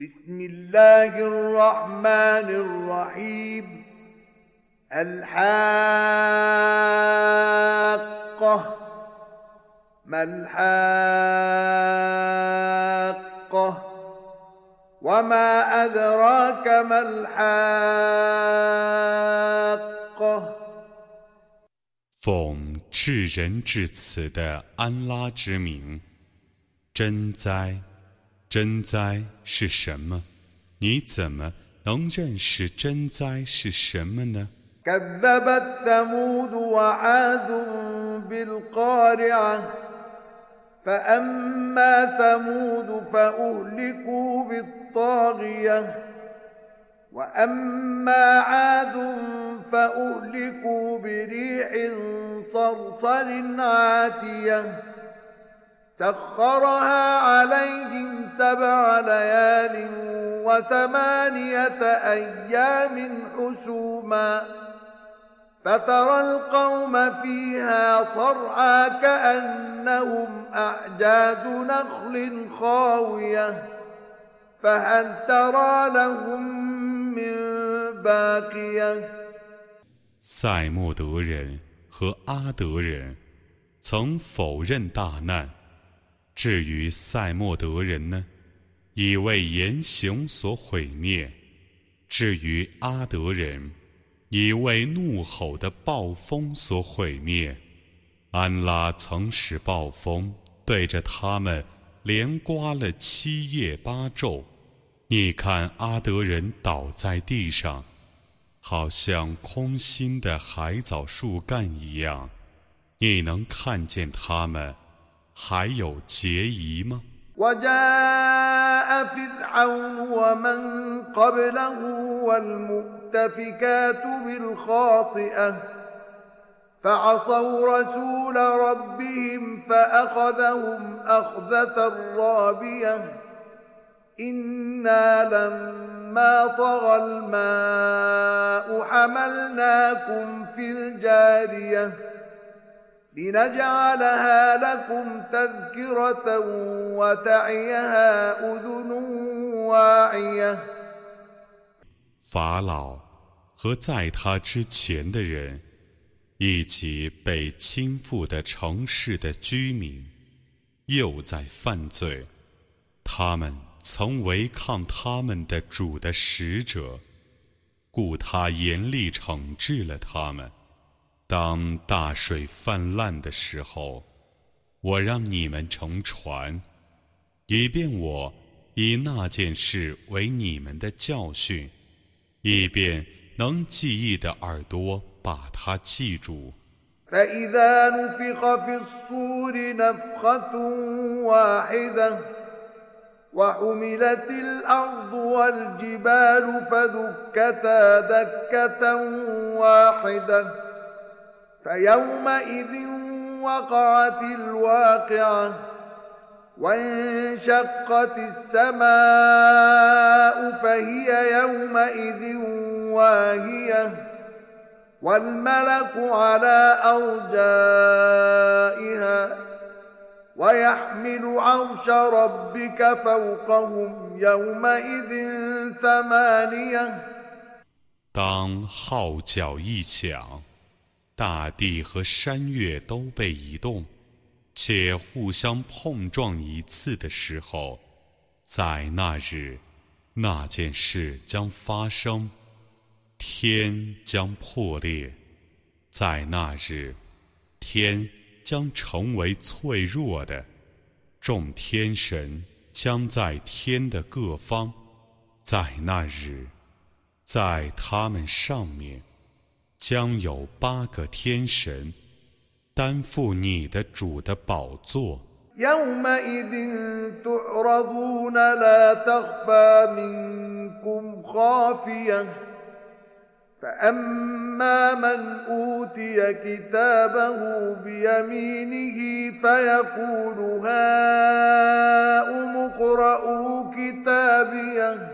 بسم الله الرحمن الرحيم الحاقة ما الحاقة وما أدراك ما الحاقة 奉至仁至慈的安拉之名，真哉！ 真哉是什么？你怎么能认识真哉是什么呢？ كذبت ثمود وعاد بالقارعة فأما ثمود فأهلكوا بالطاغية وأما عاد فأهلكوا بريح صرصر عاتية سخرها عليهم سبع ليال وثمانية أيام حسوما فترى القوم فيها صرعى كأنهم أعجاز نخل خاوية فهل ترى لهم من باقية 塞莫德人和阿德人曾否认大难。 至于塞莫德人呢，已为言行所毁灭；至于阿德人，已为怒吼的暴风所毁灭。安拉曾使暴风对着他们连刮了七夜八昼。你看阿德人倒在地上。好像空心的海藻树干一样，你能看见他们还有结疑吗？ وجاء فرعون ومن قبله والمؤتفكات بالخاطئة فعصوا رسول ربهم فأخذهم أخذة رابية إنا لما طغى الماء حملناكم في الجارية لنجعلها لكم تذكرة وتعيها أذن واعية 法老和在他之前的人，以及被倾覆的城市的居民，又在犯罪。他们曾违抗他们的主的使者，故他严厉惩治了他们。 当大水泛滥的时候，我让你们乘船，以便我以那件事为你们的教训，以便能记忆的耳朵把它记住。 فإذا نفخ في الصور نفخة واحدة وحملت الأرض والجبال فدكتا دكة واحدة فيومئذ وقعت الواقعة وانشقت السماء فهي يومئذ واهية والملك على أرجائها ويحمل عرش ربك فوقهم يومئذ ثمانية 当号角一响， 大地和山岳都被移动，且互相碰撞一次的时候，在那日，那件事将发生，天将破裂，在那日，天将成为脆弱的，众天神将在天的各方，在那日。在他们上面，将有八个天神担负你的主的宝座。 يومئذ تعرضون لا تخفى منكم خافية فأما من أوتي كتابه بيمينه فيقول هاؤم اقرءوا كتابيه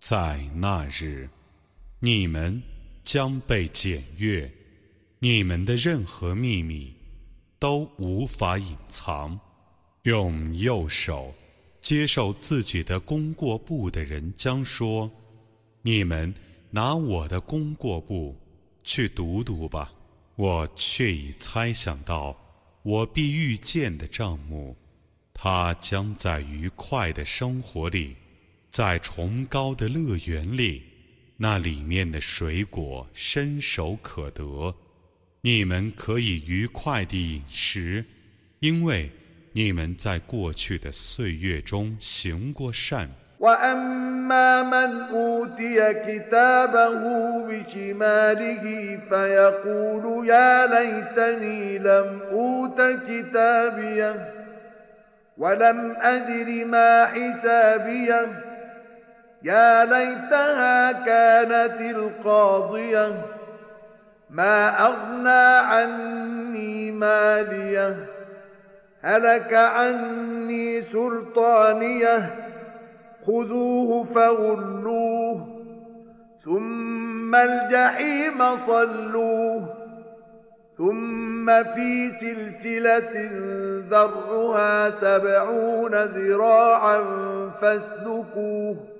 在那日，你们将被检阅，你们的任何秘密都无法隐藏。用右手接受自己的功过簿的人将说：“你们拿我的功过簿去读读吧。”我却已猜想到我必遇见的账目，它将在愉快的生活里，在崇高的乐园里，那里面的水果伸手可得，你们可以愉快地饮食，因为。你们在过去的岁月中行过善。وأما من أوتي كتابه بشماله فيقول يا ليتني لم أوت كتابيه ولم أدر ما حسابيه يا ليتها كانت القاضية ما أغنى عني مالية هلك عني سلطانية خذوه فغلوه ثم الجحيم صلوه ثم في سلسلة ذرها سبعون ذراعا فاسلكوه.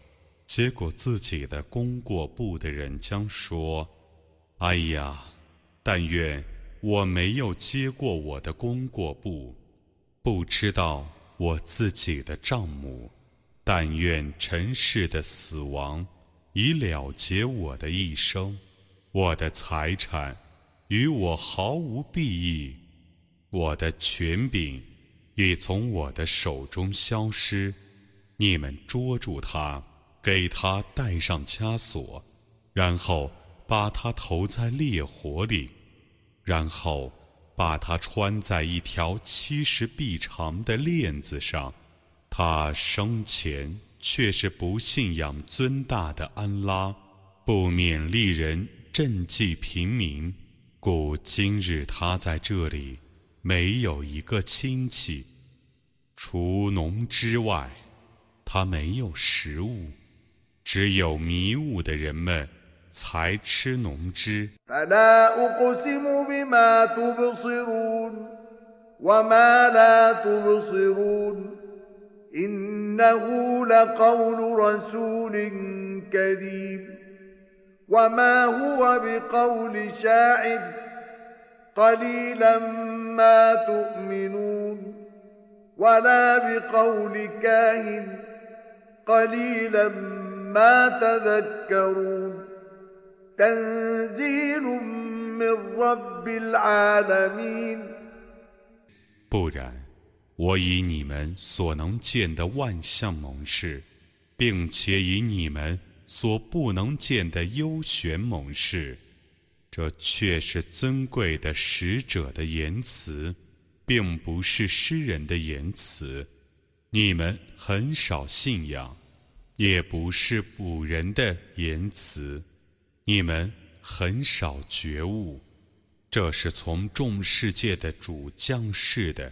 结果自己的功过簿的人将说：“哎呀，但愿。”我没有接过我的功过簿，不知道我自己的账目。但愿尘世的死亡已了结我的一生，我的财产与我毫无裨益，我的权柄已从我的手中消失。你们捉住他，给他戴上枷锁，然后把他投在烈火里。然后把它穿在一条七十臂长的链子上。他生前却是不信仰尊大的安拉，不勉励人赈济平民，故今日他在这里没有一个亲戚，除农之外，他没有食物，只有迷雾的人们。才吃浓汁。فلا أقسم بما تبصرون وما لا تبصرون إنه لقول رسول كريم وما هو بقول شاعر قليلا ما تؤمنون ولا بقول كاهن قليلا ما تذكرون 不然，我以你们所能见的万象猛士，并且以你们所不能见的幽玄猛士，这却是尊贵的使者的言辞，并不是诗人的言辞。你们很少信仰， 也不是古人的言辞。你们很少觉悟，这是从众世界的主降世的。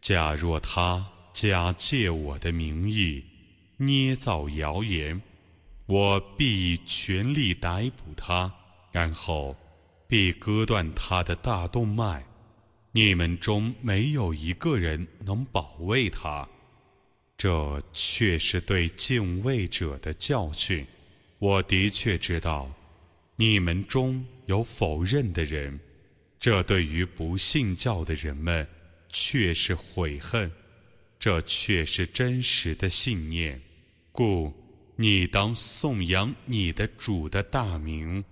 假若他假借我的名义捏造谣言，我必全力逮捕他，然后必割断他的大动脉。你们中没有一个人能保卫他，这却是对敬畏者的教训。我的确知道，你们中有否认的人，这对于不信教的人们。却是悔恨，这却是真实的信念。故你当颂扬你的主的大名。